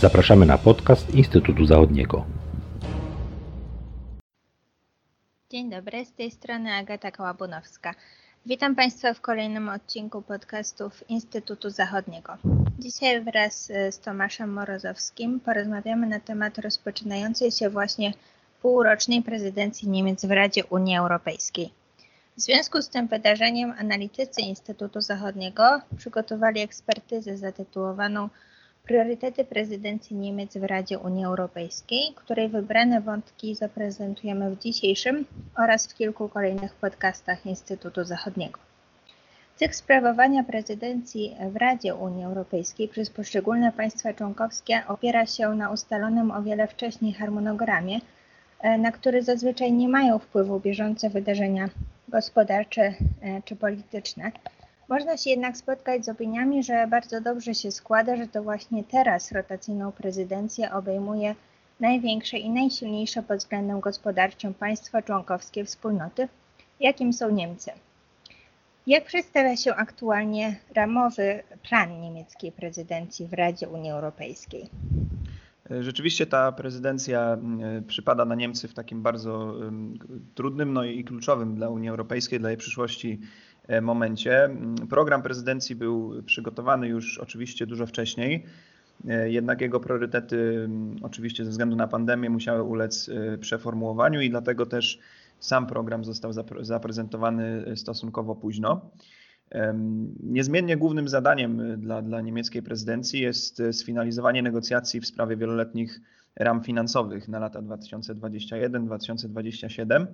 Zapraszamy na podcast Instytutu Zachodniego. Dzień dobry, z tej strony Agata Kołabunowska. Witam Państwa w kolejnym odcinku podcastów Instytutu Zachodniego. Dzisiaj wraz z Tomaszem Morozowskim porozmawiamy na temat rozpoczynającej się właśnie półrocznej prezydencji Niemiec w Radzie Unii Europejskiej. W związku z tym wydarzeniem analitycy Instytutu Zachodniego przygotowali ekspertyzę zatytułowaną Priorytety prezydencji Niemiec w Radzie Unii Europejskiej, której wybrane wątki zaprezentujemy w dzisiejszym oraz w kilku kolejnych podcastach Instytutu Zachodniego. Cykl sprawowania prezydencji w Radzie Unii Europejskiej przez poszczególne państwa członkowskie opiera się na ustalonym o wiele wcześniej harmonogramie, na który zazwyczaj nie mają wpływu bieżące wydarzenia gospodarcze e, czy polityczne. Można się jednak spotkać z opiniami, że bardzo dobrze się składa, że to właśnie teraz rotacyjną prezydencję obejmuje największe i najsilniejsze pod względem gospodarczym państwa członkowskie wspólnoty, jakim są Niemcy. Jak przedstawia się aktualnie ramowy plan niemieckiej prezydencji w Radzie Unii Europejskiej? Rzeczywiście ta prezydencja mm, przypada na Niemcy w takim bardzo trudnym no i kluczowym dla Unii Europejskiej, dla jej przyszłości e, momencie. Mm, program prezydencji był przygotowany już oczywiście dużo wcześniej, e, jednak jego priorytety mm, oczywiście ze względu na pandemię musiały ulec e, przeformułowaniu i dlatego też sam program został zaprezentowany stosunkowo późno. Niezmiennie głównym zadaniem dla, dla niemieckiej prezydencji jest sfinalizowanie negocjacji w sprawie wieloletnich ram finansowych na lata 2021-2027.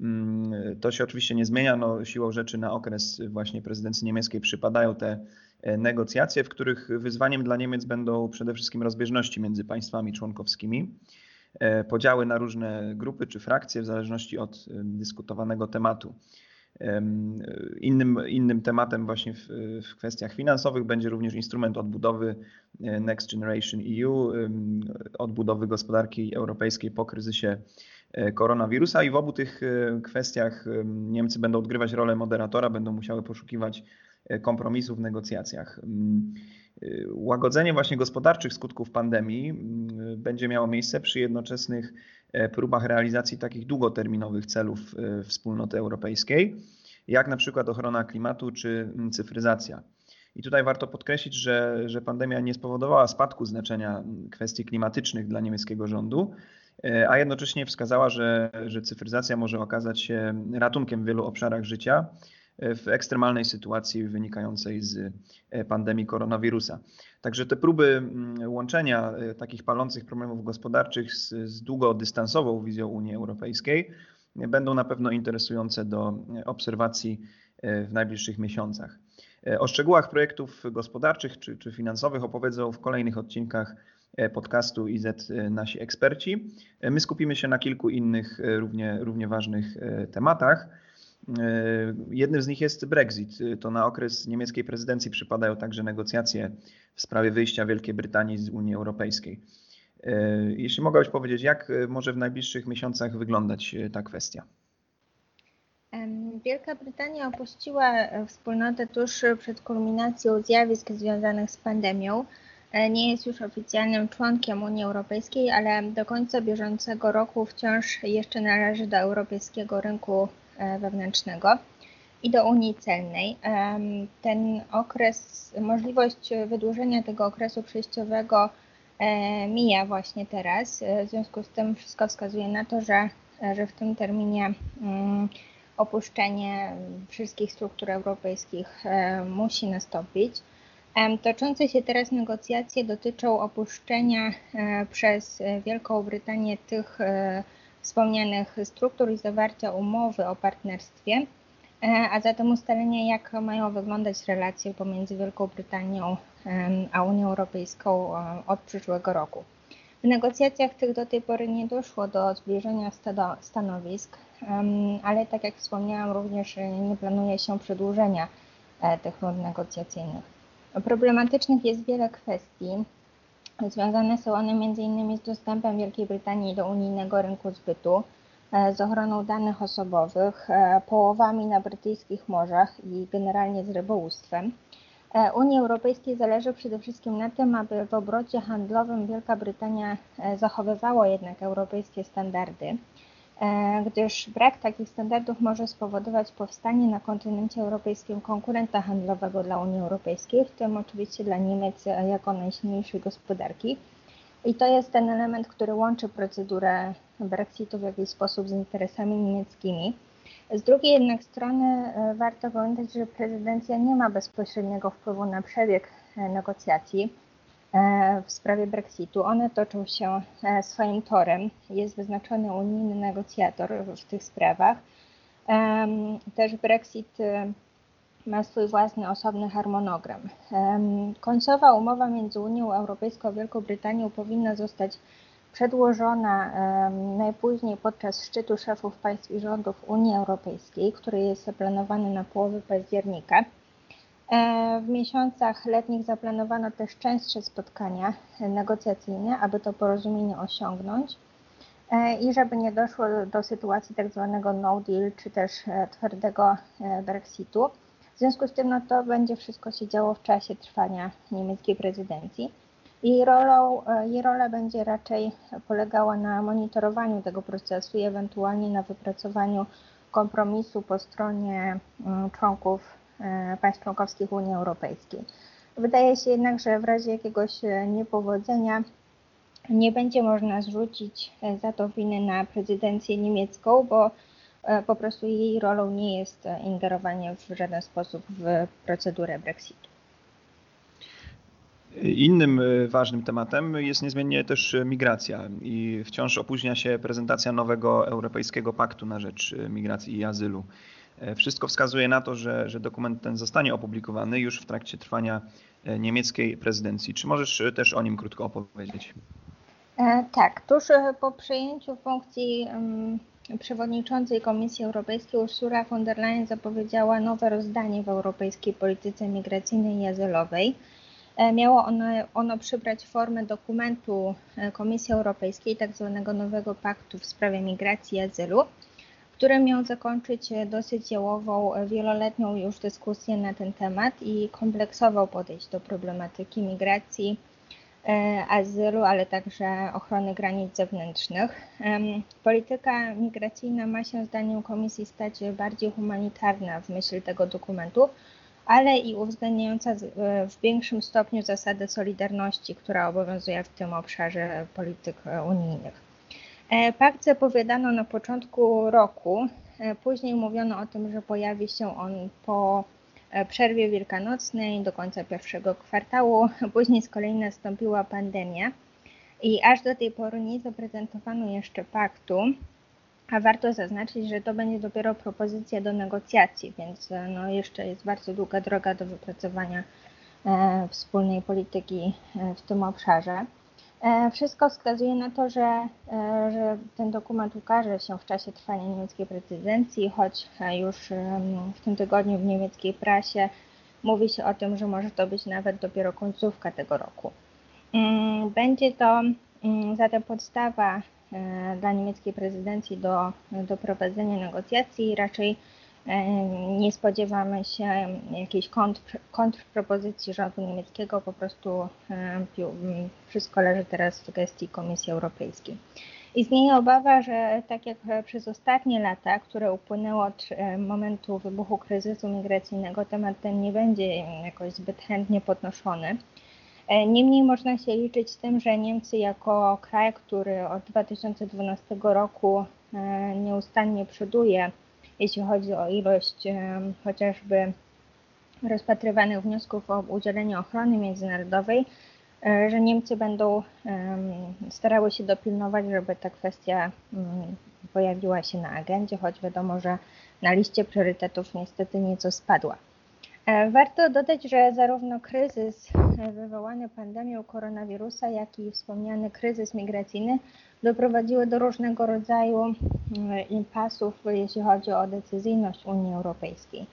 Mm, to się oczywiście nie zmienia. No, siłą rzeczy na okres właśnie prezydencji niemieckiej przypadają te e, negocjacje, w których wyzwaniem dla Niemiec będą przede wszystkim rozbieżności między państwami członkowskimi, e, podziały na różne grupy czy frakcje w zależności od dyskutowanego tematu. Innym, innym tematem właśnie w, w, kwestiach finansowych będzie również instrument odbudowy e, Next Generation EU, odbudowy gospodarki europejskiej po kryzysie e, koronawirusa i w obu tych e, kwestiach Niemcy będą odgrywać rolę moderatora, będą musiały poszukiwać kompromisów w negocjacjach. Łagodzenie właśnie gospodarczych skutków pandemii będzie miało miejsce przy jednoczesnych E, próbach realizacji takich długoterminowych celów e, wspólnoty europejskiej, jak na przykład ochrona klimatu czy mm, cyfryzacja. I tutaj warto podkreślić, że, że pandemia nie spowodowała spadku znaczenia mm, kwestii klimatycznych dla niemieckiego rządu, e, a jednocześnie wskazała, że, że cyfryzacja może okazać się ratunkiem w wielu obszarach życia w ekstremalnej sytuacji wynikającej z pandemii koronawirusa. Także te próby mm, łączenia e, takich palących problemów gospodarczych z, z długodystansową wizją Unii Europejskiej będą na pewno interesujące do obserwacji e, w najbliższych miesiącach. E, o szczegółach projektów gospodarczych czy, czy finansowych opowiedzą w kolejnych odcinkach podcastu IZ nasi eksperci. My skupimy się na kilku innych równie, równie ważnych tematach. E, jednym z nich jest Brexit. To na okres niemieckiej prezydencji przypadają także negocjacje w sprawie wyjścia Wielkiej Brytanii z Unii Europejskiej. E, jeśli mogłabyś powiedzieć, jak może w najbliższych miesiącach wyglądać e, ta kwestia? Wielka Brytania opuściła wspólnotę tuż przed kulminacją zjawisk związanych z pandemią. Nie jest już oficjalnym członkiem Unii Europejskiej, ale do końca bieżącego roku wciąż jeszcze należy do europejskiego rynku E, wewnętrznego i do Unii Celnej. Ten okres, możliwość wydłużenia tego okresu przejściowego e, mija właśnie teraz. E, w związku z tym wszystko wskazuje na to, że, że w tym terminie mm, opuszczenie wszystkich struktur europejskich musi nastąpić. Toczące się teraz negocjacje dotyczą opuszczenia przez Wielką Brytanię tych wspomnianych struktur i zawarcia umowy o partnerstwie, e, a zatem ustalenia, jak mają wyglądać relacje pomiędzy Wielką Brytanią a Unią Europejską e, od przyszłego roku. W negocjacjach tych do tej pory nie doszło do zbliżenia stanowisk, ale tak jak wspomniałam, również nie planuje się przedłużenia e, tych rund negocjacyjnych. Problematycznych jest wiele kwestii, Związane są one m.in. z dostępem Wielkiej Brytanii do unijnego rynku zbytu, e, z ochroną danych osobowych, e, połowami na brytyjskich morzach i generalnie z rybołówstwem. Unii Europejskiej zależy przede wszystkim na tym, aby w obrocie handlowym Wielka Brytania zachowywała jednak europejskie standardy. E, gdyż brak takich standardów może spowodować powstanie na kontynencie europejskim konkurenta handlowego dla Unii Europejskiej, w tym oczywiście dla Niemiec jako najsilniejszej gospodarki. I to jest ten element, który łączy procedurę Brexitu w jakiś sposób z interesami niemieckimi. Z drugiej jednak strony e, warto pamiętać, że prezydencja nie ma bezpośredniego wpływu na przebieg e, negocjacji. E, w sprawie Brexitu. One toczą się e, swoim torem. Jest wyznaczony unijny negocjator w tych sprawach. Też Brexit e, ma swój własny osobny harmonogram. Końcowa umowa między Unią Europejską a Wielką Brytanią powinna zostać przedłożona najpóźniej podczas szczytu szefów państw i rządów Unii Europejskiej, który jest zaplanowany na połowę października. E, w miesiącach letnich zaplanowano też częstsze spotkania negocjacyjne, aby to porozumienie osiągnąć e, i żeby nie doszło do sytuacji tak zwanego no deal, czy też e, twardego Brexitu. W związku z tym no to będzie wszystko się działo w czasie trwania niemieckiej prezydencji. Jej, rolą, jej rola będzie raczej polegała na monitorowaniu tego procesu i ewentualnie na wypracowaniu kompromisu po stronie mm, członków państw członkowskich Unii Europejskiej. Wydaje się jednak, że w razie jakiegoś e, niepowodzenia nie będzie można zrzucić e, za to winy na prezydencję niemiecką, bo po prostu jej rolą nie jest ingerowanie w żaden sposób w procedurę Brexitu. Innym ważnym tematem jest niezmiennie też migracja i wciąż opóźnia się prezentacja nowego Europejskiego Paktu na rzecz Migracji i Azylu. E, wszystko wskazuje na to, że, że dokument ten zostanie opublikowany już w trakcie trwania e, niemieckiej prezydencji. Czy możesz e, też o nim krótko opowiedzieć? Tak, tuż po przejęciu funkcji przewodniczącej Komisji Europejskiej Ursula von der Leyen zapowiedziała nowe rozdanie w europejskiej polityce migracyjnej i azylowej. Miało ono, ono przybrać formę dokumentu Komisji Europejskiej, tak zwanego nowego paktu w sprawie migracji i azylu który miał zakończyć e, dosyć jałową, e, wieloletnią już dyskusję na ten temat i kompleksowo podejść do problematyki migracji, e, azylu, ale także ochrony granic zewnętrznych. Polityka migracyjna ma się zdaniem Komisji stać bardziej humanitarna w myśl tego dokumentu, ale i uwzględniająca w większym stopniu zasadę solidarności, która obowiązuje w tym obszarze polityk unijnych. E, pakt zapowiadano na początku roku. E, później mówiono o tym, że pojawi się on po e, przerwie wielkanocnej do końca pierwszego kwartału. Później z kolei nastąpiła pandemia i aż do tej pory nie zaprezentowano jeszcze paktu. A warto zaznaczyć, że to będzie dopiero propozycja do negocjacji, więc no jeszcze jest bardzo długa droga do wypracowania wspólnej polityki w tym obszarze. E, wszystko wskazuje na to, że, e, że ten dokument ukaże się w czasie trwania niemieckiej prezydencji, choć e, już w tym tygodniu w niemieckiej prasie mówi się o tym, że może to być nawet dopiero końcówka tego roku. Mm, będzie to mm, zatem podstawa dla niemieckiej prezydencji do, do prowadzenia negocjacji raczej nie spodziewamy się jakiejś kontr, kontrpropozycji rządu niemieckiego, po prostu wszystko leży teraz w gestii Komisji Europejskiej. Istnieje obawa, że tak jak przez ostatnie lata, które upłynęły od momentu wybuchu kryzysu migracyjnego, temat ten nie będzie jakoś zbyt chętnie podnoszony. Niemniej można się liczyć z tym, że Niemcy jako kraj, który od 2012 roku nieustannie przoduje jeśli chodzi o ilość chociażby rozpatrywanych wniosków o udzielenie ochrony międzynarodowej, e, że Niemcy będą starały się dopilnować, żeby ta kwestia pojawiła się na agendzie, choć wiadomo, że na liście priorytetów niestety nieco spadła. E, warto dodać, że zarówno kryzys e, wywołany pandemią koronawirusa, jak i wspomniany kryzys migracyjny doprowadziły do różnego rodzaju mm, impasów, jeśli chodzi o decyzyjność Unii Europejskiej.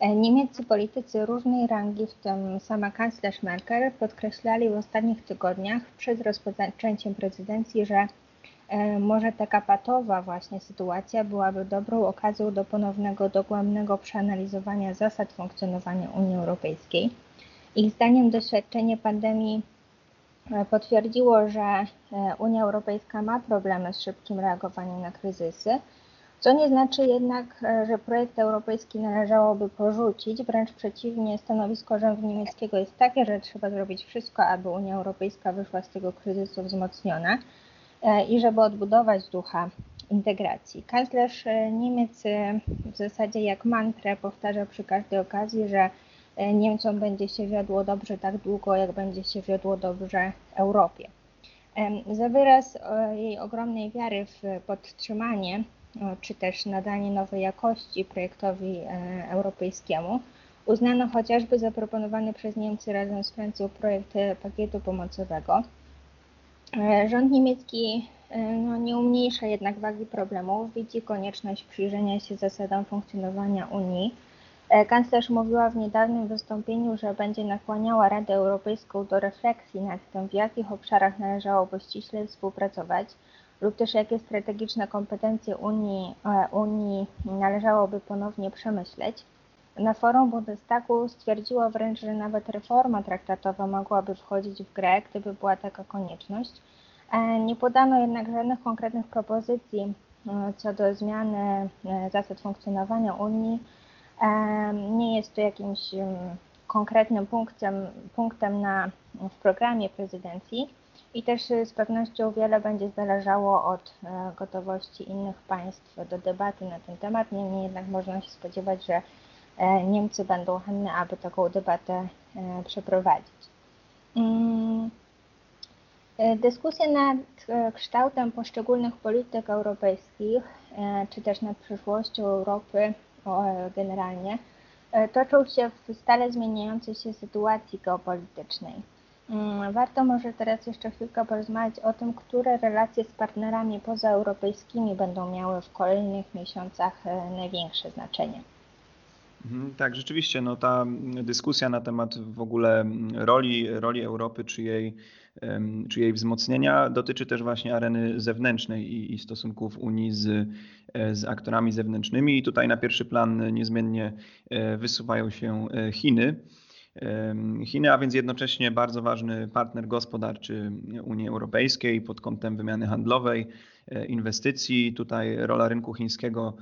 E, niemieccy politycy różnej rangi, w tym sama kanclerz Merkel, podkreślali w ostatnich tygodniach przed rozpoczęciem prezydencji, że może taka patowa właśnie sytuacja byłaby dobrą okazją do ponownego, dogłębnego przeanalizowania zasad funkcjonowania Unii Europejskiej Ich zdaniem doświadczenie pandemii potwierdziło, że Unia Europejska ma problemy z szybkim reagowaniem na kryzysy, co nie znaczy jednak, że projekt europejski należałoby porzucić. Wręcz przeciwnie, stanowisko rządu niemieckiego jest takie, że trzeba zrobić wszystko, aby Unia Europejska wyszła z tego kryzysu wzmocniona i żeby odbudować ducha integracji. Kanclerz Niemiec w zasadzie jak mantrę powtarza przy każdej okazji, że Niemcom będzie się wiodło dobrze tak długo, jak będzie się wiodło dobrze Europie. Za wyraz jej ogromnej wiary w podtrzymanie czy też nadanie nowej jakości projektowi europejskiemu uznano chociażby zaproponowany przez Niemcy razem z Francją projekt pakietu pomocowego. Rząd niemiecki no, nie umniejsza jednak wagi problemów, widzi konieczność przyjrzenia się zasadom funkcjonowania Unii. Kanclerz mówiła w niedawnym wystąpieniu, że będzie nakłaniała Radę Europejską do refleksji nad tym, w jakich obszarach należałoby ściśle współpracować lub też jakie strategiczne kompetencje Unii, Unii należałoby ponownie przemyśleć. Na forum Bundestagu stwierdziła wręcz, że nawet reforma traktatowa mogłaby wchodzić w grę, gdyby była taka konieczność. Nie podano jednak żadnych konkretnych propozycji co do zmiany zasad funkcjonowania Unii. Nie jest to jakimś konkretnym punktem, punktem na, w programie prezydencji i też z pewnością wiele będzie zależało od gotowości innych państw do debaty na ten temat. Niemniej jednak można się spodziewać, że Niemcy będą chętne, aby taką debatę przeprowadzić. Mm, dyskusje nad kształtem poszczególnych polityk europejskich, czy też nad przyszłością Europy generalnie, toczą się w stale zmieniającej się sytuacji geopolitycznej. Mm, warto może teraz jeszcze chwilkę porozmawiać o tym, które relacje z partnerami pozaeuropejskimi będą miały w kolejnych miesiącach największe znaczenie. Mhm, tak, rzeczywiście, no ta dyskusja na temat w ogóle roli, roli Europy czy jej, czy jej wzmocnienia dotyczy też właśnie areny zewnętrznej i, i stosunków Unii z, z aktorami zewnętrznymi. I tutaj na pierwszy plan niezmiennie e, wysuwają się e, Chiny. Chiny, a więc jednocześnie bardzo ważny partner gospodarczy Unii Europejskiej pod kątem wymiany handlowej, e, inwestycji. Tutaj rola rynku chińskiego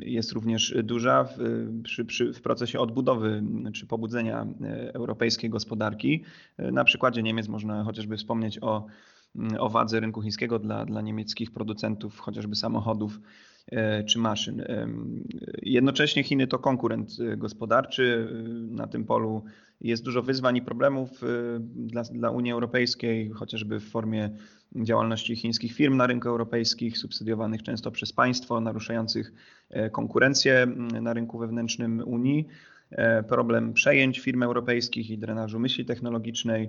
jest również duża w, przy, przy, w procesie odbudowy czy pobudzenia e, europejskiej gospodarki. E, na przykładzie Niemiec można chociażby wspomnieć o, o wadze rynku chińskiego dla, dla niemieckich producentów chociażby samochodów czy maszyn. Jednocześnie Chiny to konkurent gospodarczy. Na tym polu jest dużo wyzwań i problemów dla, dla Unii Europejskiej, chociażby w formie działalności chińskich firm na rynku europejskich, subsydiowanych często przez państwo, naruszających e, konkurencję na rynku wewnętrznym Unii, e, problem przejęć firm europejskich i drenażu myśli technologicznej,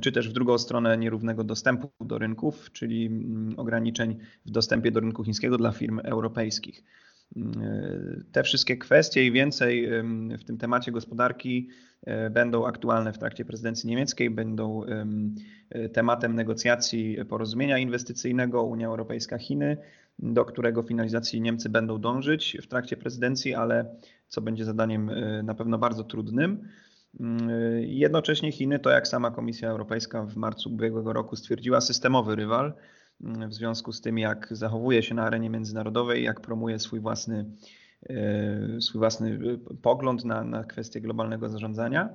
czy też w drugą stronę nierównego dostępu do rynków, czyli ograniczeń w dostępie do rynku chińskiego dla firm europejskich. Te wszystkie kwestie i więcej w tym temacie gospodarki e, będą aktualne w trakcie prezydencji niemieckiej, będą e, tematem negocjacji porozumienia inwestycyjnego Unia Europejska-Chiny, do którego finalizacji Niemcy będą dążyć w trakcie prezydencji, ale co będzie zadaniem e, na pewno bardzo trudnym. Jednocześnie Chiny to, jak sama Komisja Europejska w marcu ubiegłego roku stwierdziła, systemowy rywal w związku z tym, jak zachowuje się na arenie międzynarodowej, jak promuje swój własny, e, swój własny pogląd na, na kwestie globalnego zarządzania.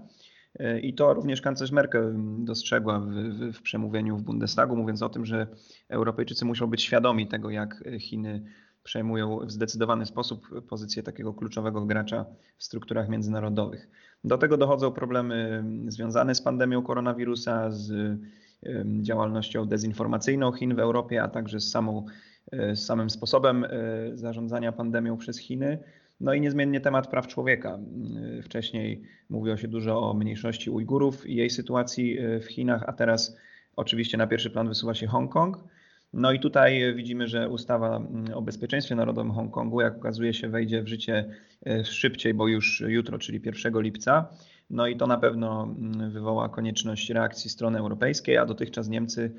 I to również kanclerz Merkel dostrzegła w, w, w, przemówieniu w Bundestagu, mówiąc o tym, że Europejczycy muszą być świadomi tego, jak Chiny przejmują w zdecydowany sposób pozycję takiego kluczowego gracza w strukturach międzynarodowych. Do tego dochodzą problemy związane z pandemią koronawirusa, z działalnością dezinformacyjną Chin w Europie, a także z, samą, e, z samym sposobem e, zarządzania pandemią przez Chiny. No i niezmiennie temat praw człowieka. E, wcześniej mówiło się dużo o mniejszości Ujgurów i jej sytuacji w Chinach, a teraz oczywiście na pierwszy plan wysuwa się Hongkong. No i tutaj widzimy, że ustawa o bezpieczeństwie narodowym Hongkongu, jak okazuje się, wejdzie w życie szybciej, bo już jutro, czyli 1 lipca. No i to na pewno mm, wywoła konieczność reakcji strony europejskiej, a dotychczas Niemcy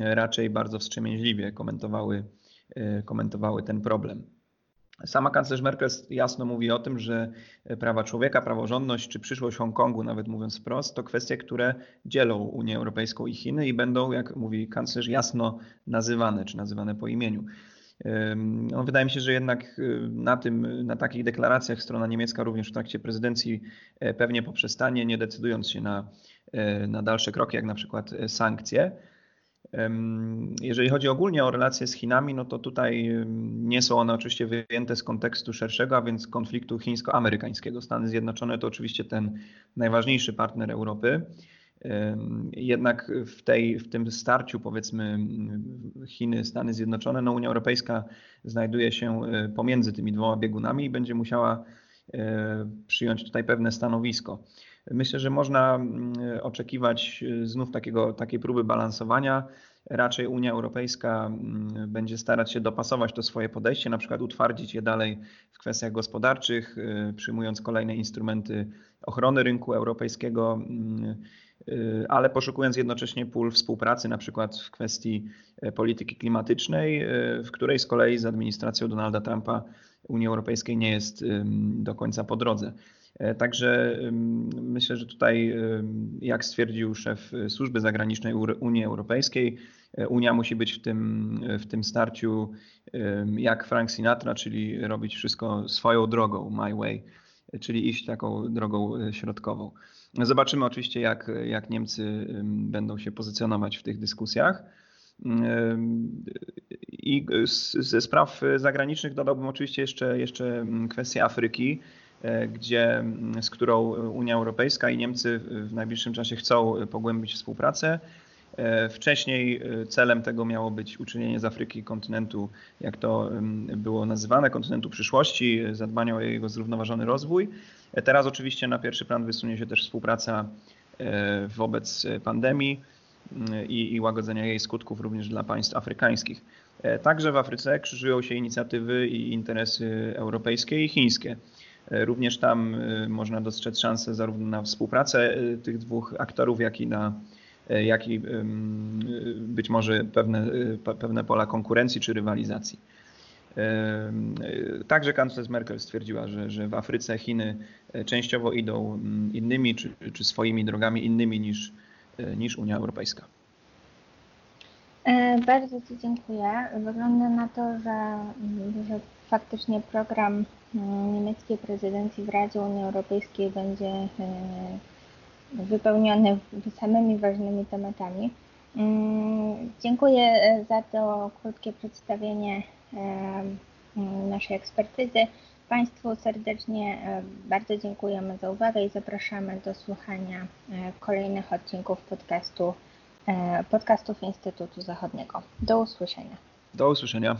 e, raczej bardzo wstrzemięźliwie komentowały, e, komentowały ten problem. Sama kanclerz Merkel jasno mówi o tym, że prawa człowieka, praworządność czy przyszłość Hongkongu, nawet mówiąc wprost, to kwestie, które dzielą Unię Europejską i Chiny i będą, jak mówi kanclerz, jasno nazywane czy nazywane po imieniu. No, wydaje mi się, że jednak y, na tym, na takich deklaracjach strona niemiecka również w trakcie prezydencji e, pewnie poprzestanie, nie decydując się na, e, na dalsze kroki, jak na przykład e, sankcje. Jeżeli chodzi ogólnie o relacje z Chinami, no to tutaj nie są one oczywiście wyjęte z kontekstu szerszego, a więc konfliktu chińsko-amerykańskiego. Stany Zjednoczone to oczywiście ten najważniejszy partner Europy. Jednak w, tej, w tym starciu, powiedzmy, Chiny, Stany Zjednoczone, no Unia Europejska znajduje się e, pomiędzy tymi dwoma biegunami i będzie musiała e, przyjąć tutaj pewne stanowisko. Myślę, że można mm, oczekiwać e, znów takiego, takiej próby balansowania. Raczej Unia Europejska mm, będzie starać się dopasować to swoje podejście, na przykład utwardzić je dalej w kwestiach gospodarczych, przyjmując kolejne instrumenty ochrony rynku europejskiego mm, Y, ale poszukując jednocześnie pól współpracy, na przykład w kwestii e, polityki klimatycznej, e, w której z kolei z administracją Donalda Trumpa Unii Europejskiej nie jest do końca po drodze. E, także myślę, że tutaj, jak stwierdził szef Służby Zagranicznej Unii Europejskiej, Unia musi być w tym, w tym starciu jak Frank Sinatra, czyli robić wszystko swoją drogą, my way, czyli iść taką drogą środkową. Zobaczymy oczywiście, jak, jak Niemcy będą się pozycjonować w tych dyskusjach. I ze spraw zagranicznych dodałbym oczywiście jeszcze, jeszcze kwestię Afryki, e, gdzie, z którą Unia Europejska i Niemcy w najbliższym czasie chcą pogłębić współpracę. E, wcześniej e, celem tego miało być uczynienie z Afryki kontynentu, jak to było nazywane, kontynentu przyszłości, zadbania o jego zrównoważony rozwój. E, teraz oczywiście na pierwszy plan wysunie się też współpraca wobec pandemii i, i łagodzenia jej skutków również dla państw afrykańskich. Także w Afryce krzyżują się inicjatywy i interesy europejskie i chińskie. Również tam można dostrzec szansę zarówno na współpracę tych dwóch aktorów, jak i na E, jak i być może pewne, e, pewne pola konkurencji czy rywalizacji. E, także kanclerz Merkel stwierdziła, że, że w Afryce Chiny częściowo idą innymi czy, czy swoimi drogami innymi niż, niż Unia Europejska. Bardzo Ci dziękuję. Wygląda na to, że, że faktycznie program niemieckiej prezydencji w Radzie Unii Europejskiej będzie wypełniony samymi ważnymi tematami. Mm, dziękuję e, za to krótkie przedstawienie e, mm, naszej ekspertyzy. Państwu serdecznie e, bardzo dziękujemy za uwagę i zapraszamy do słuchania kolejnych odcinków podcastu, podcastów Instytutu Zachodniego. Do usłyszenia. Do usłyszenia.